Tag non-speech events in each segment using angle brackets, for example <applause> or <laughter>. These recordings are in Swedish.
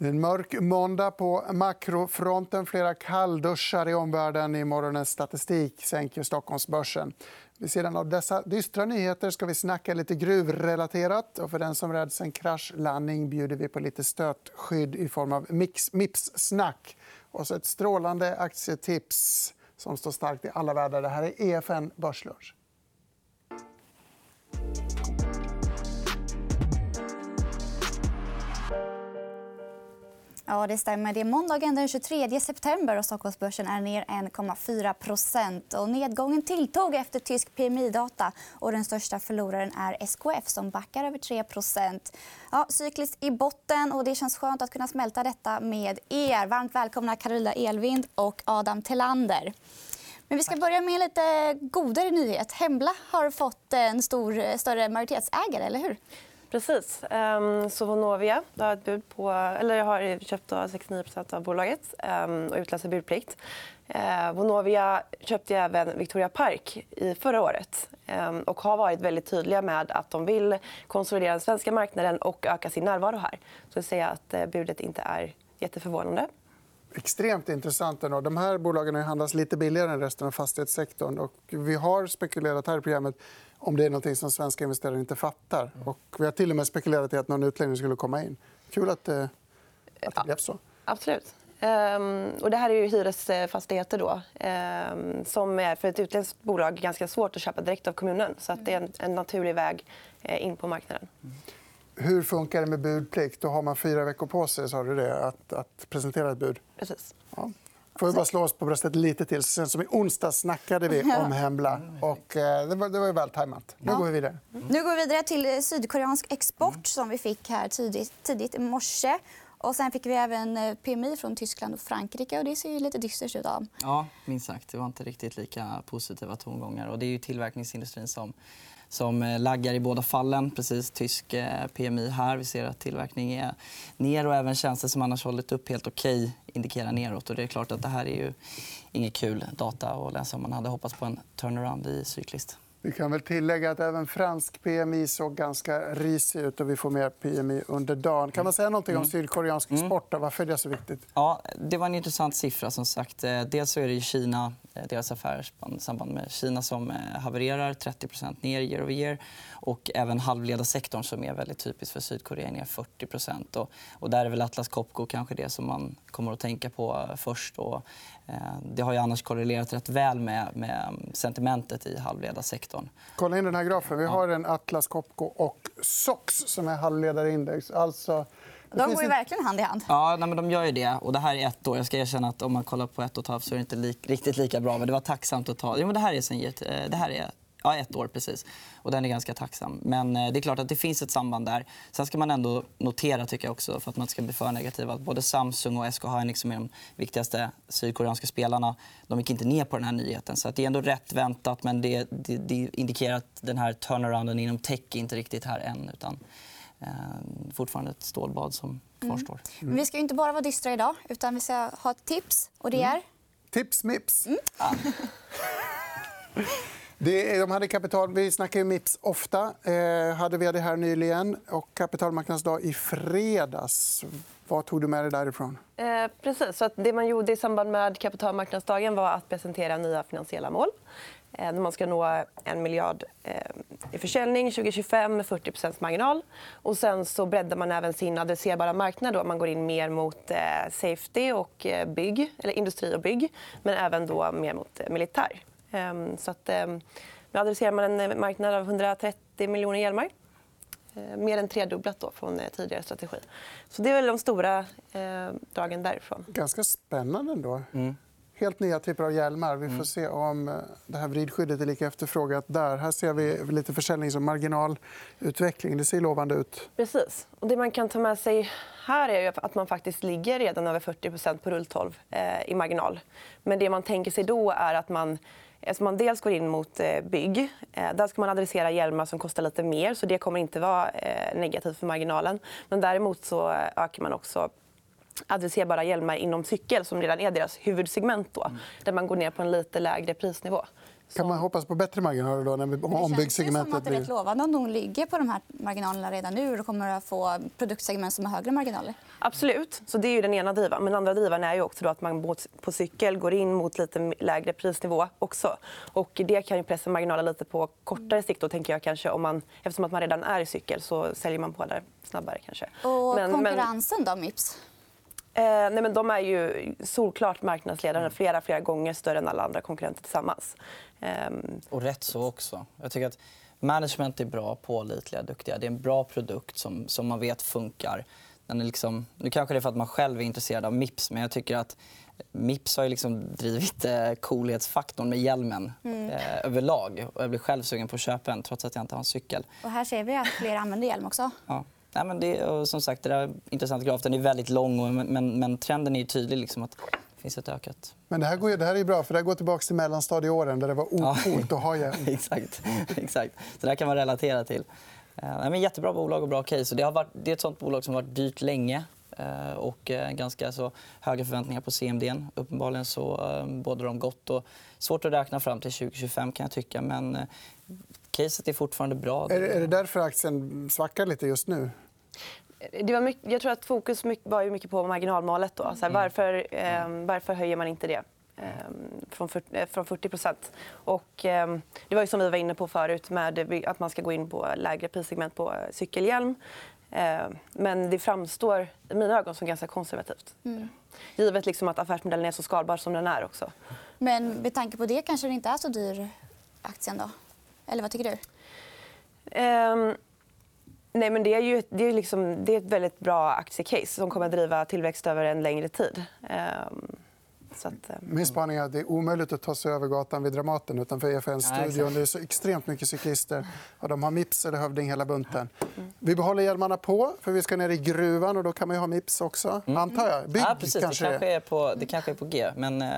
Det är en mörk måndag på makrofronten. Flera kallduschar i omvärlden. I morgonens statistik sänker Stockholmsbörsen. Vid sidan av dessa dystra nyheter ska vi snacka lite gruvrelaterat. Och för den som räds en kraschlandning bjuder vi på lite stötskydd i form av Mips-snack. Och så ett strålande aktietips som står starkt i alla världar. Det här är EFN Börslunch. Ja, det stämmer. Det är måndagen den 23 september och Stockholmsbörsen är ner 1,4% Nedgången tilltog efter tysk PMI-data. och Den största förloraren är SKF som backar över 3 ja, Cykliskt i botten. och Det känns skönt att kunna smälta detta med er. Varmt välkomna Carolina Elvind och Adam Tellander. Men vi ska börja med en lite godare nyhet. Hembla har fått en stor, större majoritetsägare. eller hur? Precis. Um, så Vonovia har, ett bud på, eller har köpt 69 av bolaget um, och utlöser budplikt. Ehm, Vonovia köpte även Victoria Park i förra året och har varit väldigt tydliga med att de vill konsolidera den svenska marknaden och öka sin närvaro här. Så jag säger att eh, budet inte är jätteförvånande. Extremt intressant. Ändå. De här bolagen handlas lite billigare än resten av fastighetssektorn. Och vi har spekulerat här i programmet om det är något som svenska investerare inte fattar. Och vi har till och med spekulerat i att någon utlänning skulle komma in. Kul att, det, att det blev så. Absolut. Um, och det här är ju hyresfastigheter då, um, som är för ett utländskt bolag ganska svårt att köpa direkt av kommunen. Så att det är en, en naturlig väg uh, in på marknaden. Hur funkar det med budplikt? Då har man fyra veckor på sig sa du det, att, att presentera ett bud. Precis. Ja får vi bara slå oss på bröstet lite till. Sen som I onsdag snackade vi om Hembla. Och, eh, det, var, det var väl tajmat. Nu går vi vidare. Nu går vi vidare till eh, sydkoreansk export som vi fick här tidigt, tidigt i morse. Och sen fick vi även eh, PMI från Tyskland och Frankrike. och Det ser ju lite dystert ut. Ja, minst sagt. Det var inte riktigt lika positiva tongångar. Och det är ju tillverkningsindustrin som som eh, laggar i båda fallen. Precis tysk eh, PMI här. Vi ser att tillverkning är ner och även tjänster som annars hållit upp helt okej indikerar neråt. Och det är klart att det här är ju inget kul data att läsa om man hade hoppats på en turnaround i cykliskt. Vi kan väl tillägga att även fransk PMI såg ganska risig ut. och Vi får mer PMI under dagen. Kan man säga något om mm. sydkoreansk mm. export? Varför är det så viktigt? Ja, det var en intressant siffra. som sagt. Eh, dels så är det Kina, eh, deras affärssamband med Kina som eh, havererar. 30 ner year over year. Och även halvledarsektorn, som är väldigt typiskt för Sydkorea, ner 40 och, och Där är väl Atlas Copco kanske det som man kommer att tänka på först. Och, det har ju annars korrelerat rätt väl med, med sentimentet i halvledarsektorn. Kolla in den här grafen. Vi har en Atlas Copco och SOX som är halvledarindex. Alltså... De går ju verkligen hand i hand. Ja, nej, men de gör ju det. Och det här är ett år. Jag ska erkänna att om man kollar på ett och ett halvt så är det inte li riktigt lika bra. Men det var tacksamt att ta. Jo, men det här är, sen, det här är Ja, ett år. precis. Och den är ganska tacksam. Men eh, det är klart att det finns ett samband där. Sen ska man ändå notera, tycker jag också, för att man ska bli för negativ, att både Samsung och SK Hynix, som är de viktigaste sydkoreanska spelarna, de gick inte ner på den här nyheten. Så det är ändå rätt väntat, men det, det, det indikerar att den här turnarounden inom tech är inte riktigt här än. Utan, eh, fortfarande ett stålbad som mm. kvarstår. Mm. Vi ska inte bara vara dystra idag, utan vi ska ha ett tips. Och det är... Mm. Tips Mips. Mm. Ja. <laughs> <laughs> Det, de hade kapital, vi snackar ju Mips ofta. Eh, hade vi det här nyligen. Och kapitalmarknadsdag i fredags. Vad tog du med dig därifrån? Eh, precis. Så att det man gjorde i samband med kapitalmarknadsdagen var att presentera nya finansiella mål. Eh, man ska nå en miljard eh, i försäljning 2025 med 40% marginal. Och sen så breddar man även sin adresserbara marknad. Då. Man går in mer mot eh, safety och eh, bygg, eller industri och bygg men även då mer mot eh, militär. Ehm, så att, ehm, nu adresserar man en marknad av 130 miljoner hjälmar. Ehm, mer än tredubblat då från eh, tidigare strategi. Så det är väl de stora eh, dragen därifrån. Ganska spännande. Ändå. Mm. Helt nya typer av hjälmar. Vi får mm. se om eh, det här vridskyddet är lika efterfrågat där. Här ser vi lite försäljnings och marginalutveckling. Det ser lovande ut. Precis. Och det man kan ta med sig här är att man faktiskt ligger redan över 40% på rull 12 i marginal. Men det man tänker sig då är att man Eftersom man dels går in mot eh, bygg. Eh, där ska man adressera hjälmar som kostar lite mer. så Det kommer inte vara eh, negativt för marginalen. Men däremot så ökar man också adresserbara hjälmar inom cykel som redan är deras huvudsegment. Då, Där man går ner på en lite lägre prisnivå. Kan man hoppas på bättre marginaler då när Det känns ombyggsegmentet som att det är rätt blir... lovande om de ligger på de här marginalerna redan nu och kommer att få produktsegment som har högre marginaler. Absolut. Så det är ju den ena drivan. Men den andra drivan är ju också då att man på- cykel går in mot lite lägre prisnivå också. Och det kan ju pressa marginaler lite på kortare sikt. Då, tänker jag, kanske, om man, eftersom att man redan är i cykel så säljer man på där snabbare. Kanske. Och Men- men- konkurrensen då, Mips? Eh, nej, men de är ju solklart marknadsledande flera, flera gånger större än alla andra konkurrenter tillsammans. Ehm, Och rätt så också. Jag tycker att management är bra, pålitliga, duktiga. Det är en bra produkt som, som man vet funkar. Den är liksom, nu kanske det är för att man själv är intresserad av Mips men jag tycker att Mips har ju liksom drivit eh, coolhetsfaktorn med hjälmen eh, överlag. Och jag blir själv sugen på att köpa en trots att jag inte har en cykel. Och här ser vi att fler använder hjälm också. Ja. Nej, men det, och som sagt, det där är intressant graf. Den är väldigt lång, och, men, men, trenden är tydlig. Liksom, att det finns ett ökat... Men det här, går, det här är bra, för det här går tillbaka till mellanstadieåren där det var ocoolt att ha hjälm. <laughs> exakt. exakt. Så det här kan man relatera till. Eh, men jättebra bolag och bra case. Det, har varit, det är ett sånt bolag som har varit dyrt länge eh, och eh, ganska så höga förväntningar på CMD. Uppenbarligen så eh, bådar de gott. Och svårt att räkna fram till 2025 kan jag tycka. Men caset är fortfarande bra. Är, det- är det därför aktien svackar lite just nu? Det var mycket, jag tror att fokus var ju mycket på marginalmålet. Då. Så här, varför, eh, varför höjer man inte det? eh, Från 40, eh, 40 och eh, Det var ju som vi var inne på förut med att man ska gå in på lägre prissegment på eh, cykelhjälm. Eh, Men det framstår i mina ögon som ganska konservativt. Givet liksom att affärsmodellen är så skalbar som den är. också. Men med tanke på det kanske det inte är så dyr aktien då? Eller vad tycker du? Ehm, nej, men det är ju ett, det är liksom, det är ett väldigt bra aktiecase som kommer att driva tillväxt över en längre tid. Ehm, att, eh, Min spaning är att det är omöjligt att ta sig över gatan vid Dramaten utanför Ja, EFN-studion. exakt. det är så extremt mycket cyklister. Och de har Mips eller Hövding hela bunten. Vi behåller hjälmarna på, för vi ska ner i gruvan. och Då kan man ju ha Mips också, antar jag. Bygg Ja, precis. kanske det, kanske är på, det kanske är på G. Men eh,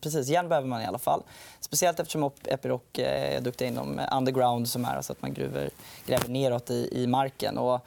precis, järn behöver man i alla fall. Speciellt eftersom Epiroc eh, är duktiga inom underground som är alltså att man gruver, gräver neråt i, i marken. Och,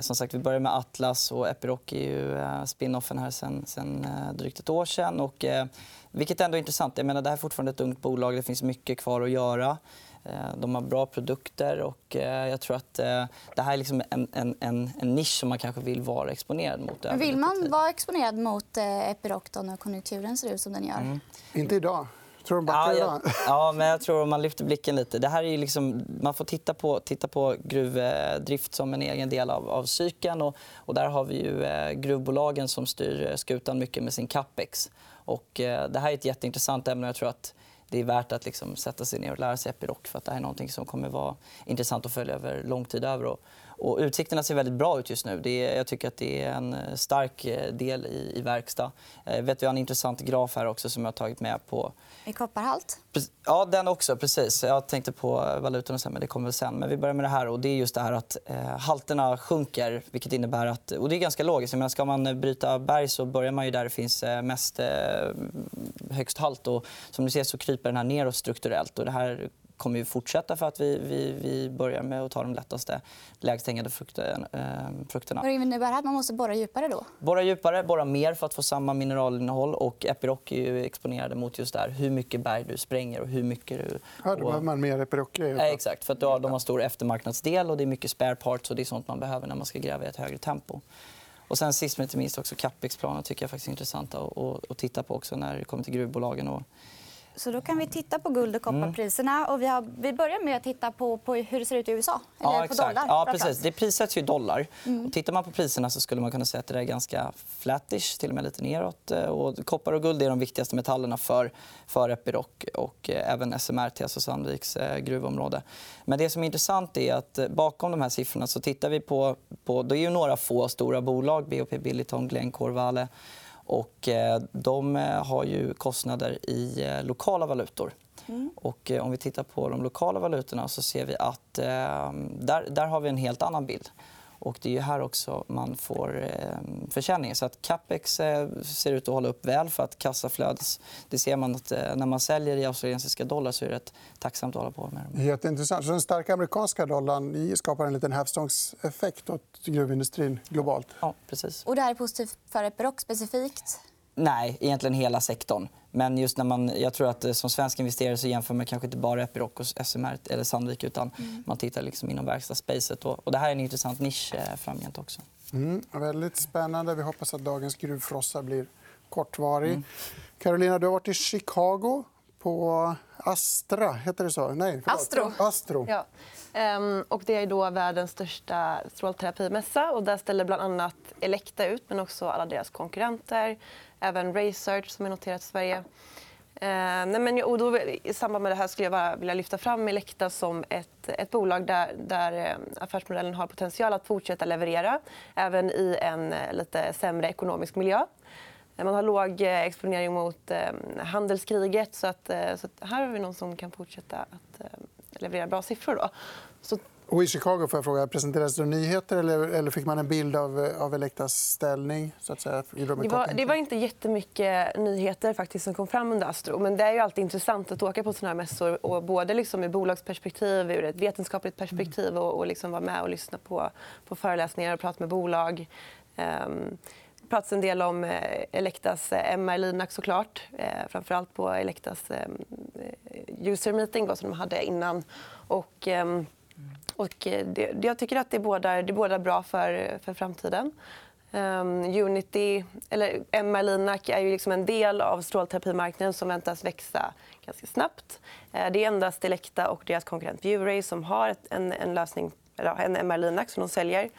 som sagt, vi börjar med Atlas och Epiroc är ju eh, spin-offen här sen, sen eh, drygt ett år sedan. Och, eh, vilket ändå är intressant. Jag menar, det här är fortfarande ett ungt bolag. Det finns mycket kvar att göra. Eh, De har bra produkter och eh, jag tror att eh, det här är liksom en, en, en, en nisch som man kanske vill vara exponerad mot. Vill man vara exponerad mot eh, Epiroc då när konjunkturen ser ut som den gör? Inte idag. Tror de backar Ja, jag, ja, men jag tror om man lyfter blicken lite. Det här är liksom, man får titta på, titta på gruvdrift som en egen del av, av cykeln. Och, och där har vi ju eh, gruvbolagen som styr eh, skutan mycket med sin capex. Och, eh, det här är ett jätteintressant ämne. Jag tror att det är värt att liksom sätta sig ner och lära sig Epiroc för att det här är någonting som kommer vara intressant att följa över lång tid över. Och, och utsikterna ser väldigt bra ut just nu. Det är, jag tycker att det är en eh, stark eh, del i, i verkstad. Eh, vet, vi har en intressant graf här också som jag har tagit med på I kopparhalt? Ja, den också. precis. Jag tänkte på valutorna sen, men det kommer väl sen. Men vi börjar med det här. Och det är just det här att eh, halterna sjunker, vilket innebär att... Och det är ganska logiskt. Menar, ska man eh, bryta berg så börjar man ju där det finns eh, mest eh, högst halt. Och som ni ser så kryper den här neråt strukturellt. Och det här kommer ju fortsätta för att vi, vi, vi börjar med att ta de lättaste, lägst hängande frukten, eh, frukterna. Vad innebär det att man måste borra djupare då? Borra djupare, borra mer för att få samma mineralinnehåll. Och Epiroc är ju exponerade mot just där hur mycket berg du spränger och hur mycket du... Ja, då behöver man mer Epiroc-grejer. Ja, exakt, för att har, de har stor eftermarknadsdel och det är mycket spare parts och det är sånt man behöver när man ska gräva i ett högre tempo. Och sen sist men inte minst också capex-planer tycker jag faktiskt är intressanta att titta på också när det kommer till gruvbolagen. Och, Så då kan vi titta på guld och kopparpriserna. Och vi, har, vi börjar med att titta på, på hur det ser ut i USA. Eller Ja, på exakt. dollar. Ja, precis. Det prissätts ju dollar. Och tittar man på priserna så skulle man kunna säga att det är ganska flattish, till och med lite neråt. Eh, Och koppar och guld är de viktigaste metallerna för, för Epiroc och eh, även SMRT, alltså Sandviks eh, gruvområde. Men det som är intressant är att bakom de här siffrorna så tittar vi på... på det är ju några få stora bolag, BHP Billiton, Glencore, Vale. Och, eh, de eh, har ju kostnader i eh, lokala valutor. Och, eh, om vi tittar på de lokala valutorna så ser vi att där, där har vi en helt annan bild. Och det är ju här också man får eh, försäljning. Så att capex eh, ser ut att hålla upp väl för att kassaflödes... Det ser man att eh, när man säljer i australiensiska dollar så är det rätt tacksamt att hålla på med dem. Jätteintressant. Så den starka amerikanska dollarn skapar en liten hävstångseffekt åt gruvindustrin globalt. Ja, precis. Och det här är positivt för Epiroc specifikt? Nej, egentligen hela sektorn. Men just när man, jag tror att eh, som svensk investerare så jämför man kanske inte bara Epiroc och SMR eller Sandvik utan mm. man tittar liksom inom verkstadsspacet. Och, och det här är en intressant nisch eh, framgent också. Mm, väldigt spännande. Vi hoppas att dagens gruvfrossa blir kortvarig. Mm. Carolina, du har varit i Chicago på Astra. Heter det så? Nej, Astro. Astro. Ja. Um, och det är då världens största strålterapimässa. Och där ställer bland annat Elekta ut, men också alla deras konkurrenter. Även Research, som är noterat i Sverige. Uh, nej, men, och då, I samband med det här skulle jag bara vilja lyfta fram Elekta som ett, ett bolag där, där um, affärsmodellen har potential att fortsätta leverera även i en uh, lite sämre ekonomisk miljö. Man har låg eh, exponering mot eh, handelskriget. Så, att, eh, så att här har vi någon som kan fortsätta att leverera bra siffror. Då. Så... Och I Chicago får jag fråga, presenterades det nyheter eller, eller fick man en bild av, av Elektas ställning? Så att säga, det, var, det var inte jättemycket nyheter faktiskt som kom fram under Astro. Men det är ju alltid intressant att åka på såna här mässor. Och både liksom ur bolagsperspektiv, ur ett vetenskapligt perspektiv och, och liksom vara med och lyssna på, på föreläsningar och prata med bolag. Um, pratats en del om eh, Elektas eh, MR Linac såklart. Framför framförallt på Elektas user meeting då, som de hade innan. Och, ehm, och det, jag tycker att det bådar, det bådar bra för, för framtiden. Um, Unity, eller MR Linac är ju liksom en del av strålterapimarknaden som väntas växa ganska snabbt. Uh, det är endast Elekta och deras konkurrent Viewray som har en, en lösning, eller en MR Linac som de säljer.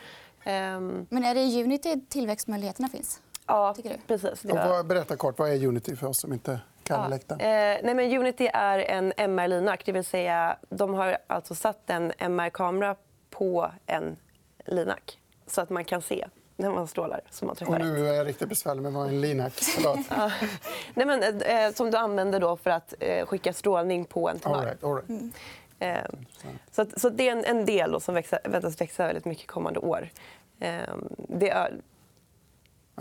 Um... Men är det i Unity tillväxtmöjligheterna finns? Ja, precis. Och vad, berätta kort, vad är Unity för oss som inte kan ja. Eh, nej, men Unity är en MR-linac. Det vill säga, de har alltså satt en MR-kamera på en linac så att man kan se när man strålar. Som man träffar och nu är jag riktigt besvärlig med vad en linac <laughs> ja. nej, men, eh, Som du använder då för att eh, skicka strålning på en tumör. All right, all right. Mm. Eh, så, så det är en, en del som växa, väntas växa väldigt mycket kommande år. Eh, det är,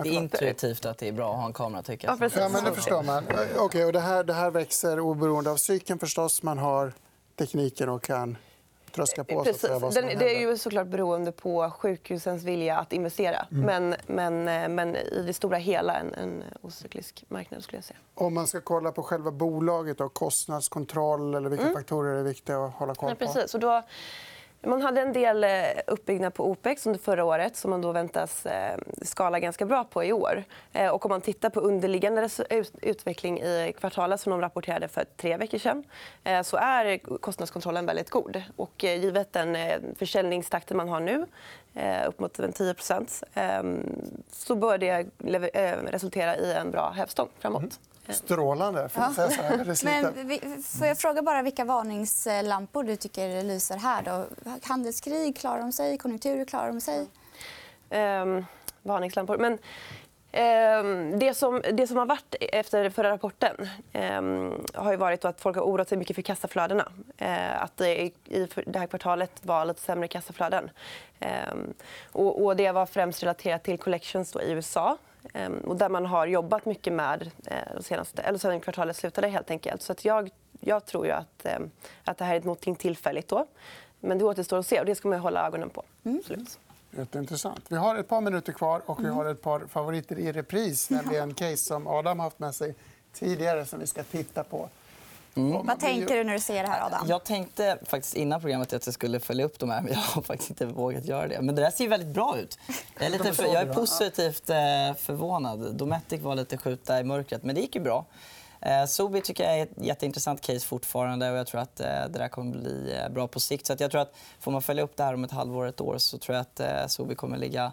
det är intuitivt att det är bra att ha en kamera. Tycker jag. Ja, ja, men det förstår man. Okay, och det, här, det här växer oberoende av cykeln. förstås. Man har tekniken och kan tröska på. Precis. Så Den, det är ju såklart beroende på sjukhusens vilja att investera. Mm. Men, men, eh, men i det stora hela en, en ocyklisk marknad. skulle jag säga. Om man ska kolla på själva bolaget, och kostnadskontroll eller vilka mm. faktorer är viktiga att hålla koll på? Ja, precis. Och då, man hade en del eh, uppbyggnad på OPEX under förra året som man då väntas eh, skala ganska bra på i år. Eh, och om man tittar på underliggande utveckling i kvartalet som de rapporterade för tre veckor sedan så är kostnadskontrollen väldigt god. Och givet den försäljningstakten man har nu, upp mot 10% ehm, så bör det resultera i en bra hävstång framåt. Mm. Mm. Strålande. Får ja. Men, får jag fråga bara vilka varningslampor du tycker lyser här? Då? Handelskrig, klarar de sig? Konjunkturer, klarar de sig? Um, varningslampor. Men... Um, det, som, det som har varit efter förra rapporten um, har ju varit att folk har oroat sig mycket för kassaflödena. Uh, att det i det här kvartalet var lite sämre kassaflöden. Och, och det var främst relaterat till collections i USA Ehm, och där man har jobbat mycket med eh, de senaste, eller sen kvartalet slutade. helt enkelt. Så att jag, jag tror ju att, ehm, att det här är något tillfälligt. Då. Men det återstår att se och det ska man hålla ögonen på. Mm. Jätteintressant. Vi har ett par minuter kvar och vi mm. har ett par favoriter i repris. Nämligen case som Adam har haft med sig tidigare som vi ska titta på. Mm. Vad tänker du när du ser det här, Adam? Jag tänkte faktiskt innan programmet att jag skulle följa upp de här, men jag har faktiskt inte vågat göra det. Men det där ser väldigt bra ut. Jag är, <laughs> lite för, jag är positivt eh, förvånad. Dometic var lite skjuta i mörkret, men det gick ju bra. Eh, Sobi tycker jag är ett jätteintressant case fortfarande och jag tror att eh, det där kommer bli bra på sikt. Så jag tror att får man följa upp det här om ett halvår, ett år så tror jag att Sobi kommer ligga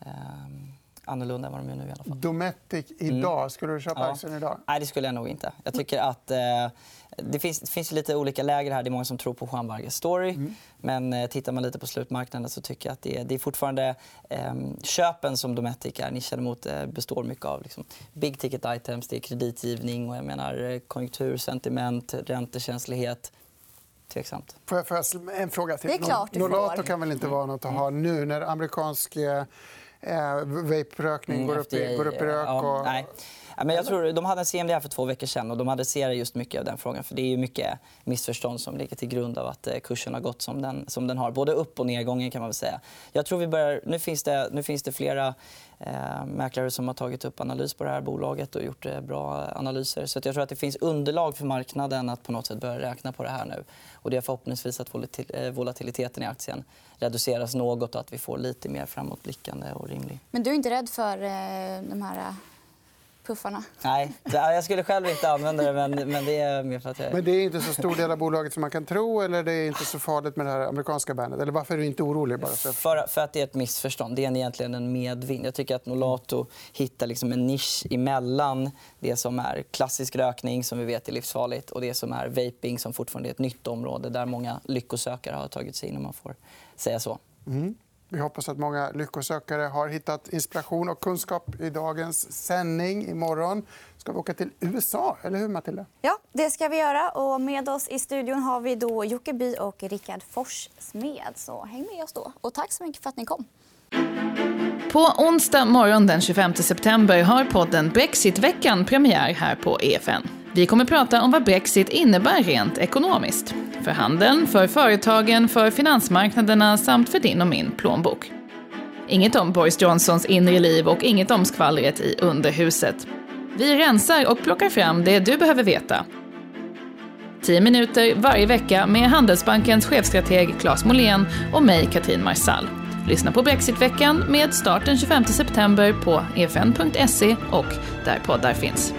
ehm, annorlunda än vad de gör nu. I alla fall. Dometic idag. Mm. Skulle du köpa ja. aktien idag? Nej, det skulle jag nog inte. Jag tycker att, eh, det, finns, det finns lite olika läger här. Det är många som tror på Juan Vargas story. Mm. Men eh, tittar man lite på slutmarknaden så tycker jag att det är, det är fortfarande eh, köpen som Dometic är nischade mot eh, består mycket av liksom, big ticket items, det är kreditgivning och jag menar, eh, konjunktursentiment, räntekänslighet. tveksamt. Får jag, får jag en fråga till? Det är klart du får. Nolato kan väl inte vara nåt att ha nu när amerikansk eh, vape-rökning Mm, går, upp i, går upp i rök? ja, Och... nej. Men jag tror, de hade en CMD här för två veckor sedan och de adresserar just mycket av den frågan. För Det är ju mycket missförstånd som ligger till grund av att eh, kursen har gått som den, som den har. Både upp och nedgången kan man väl säga. Jag tror vi börjar, nu, finns det, nu finns det flera eh, mäklare som har tagit upp analys på det här bolaget och gjort eh, bra analyser. Så jag tror att det finns underlag för marknaden att på något sätt börja räkna på det här nu. Och det är förhoppningsvis att eh, volatiliteten i aktien reduceras något och att vi får lite mer framåtblickande och rimlig. Men du är inte rädd för eh, de här eh, puffarna? Nej, jag skulle själv inte använda det. Men, men det är mer för att jag... Men det är inte så stor del av bolaget som man kan tro? Eller det är inte så farligt med det här amerikanska bandet? Eller varför är du inte orolig? Bara för... För, för att det är ett missförstånd. Det är egentligen en medvind. Jag tycker att Nolato hittar liksom en nisch emellan det som är klassisk rökning, som vi vet är livsfarligt och det som är vaping, som fortfarande är ett nytt område där många lyckosökare har tagit sig in, om man får säga så. Mm. Vi hoppas att många lyckosökare har hittat inspiration och kunskap i dagens sändning. Imorgon ska vi åka till USA, eller hur Matilda? Ja, det ska vi göra. Och med oss i studion har vi då Jocke By och Rickard Forssmed. Så häng med oss då. Och tack så mycket för att ni kom. På onsdag morgon den 25 september har podden Brexitveckan premiär här på EFN. Vi kommer prata om vad Brexit innebär rent ekonomiskt. För handeln, för företagen, för finansmarknaderna samt för din och min plånbok. Inget om Boris Johnsons inre liv och inget om skvallret i underhuset. Vi rensar och plockar fram det du behöver veta. 10 minuter varje vecka med Handelsbankens chefstrateg Claes Molén och mig, Katrin Marsall. Lyssna på Brexitveckan med start den 25 september på efn.se och där poddar finns.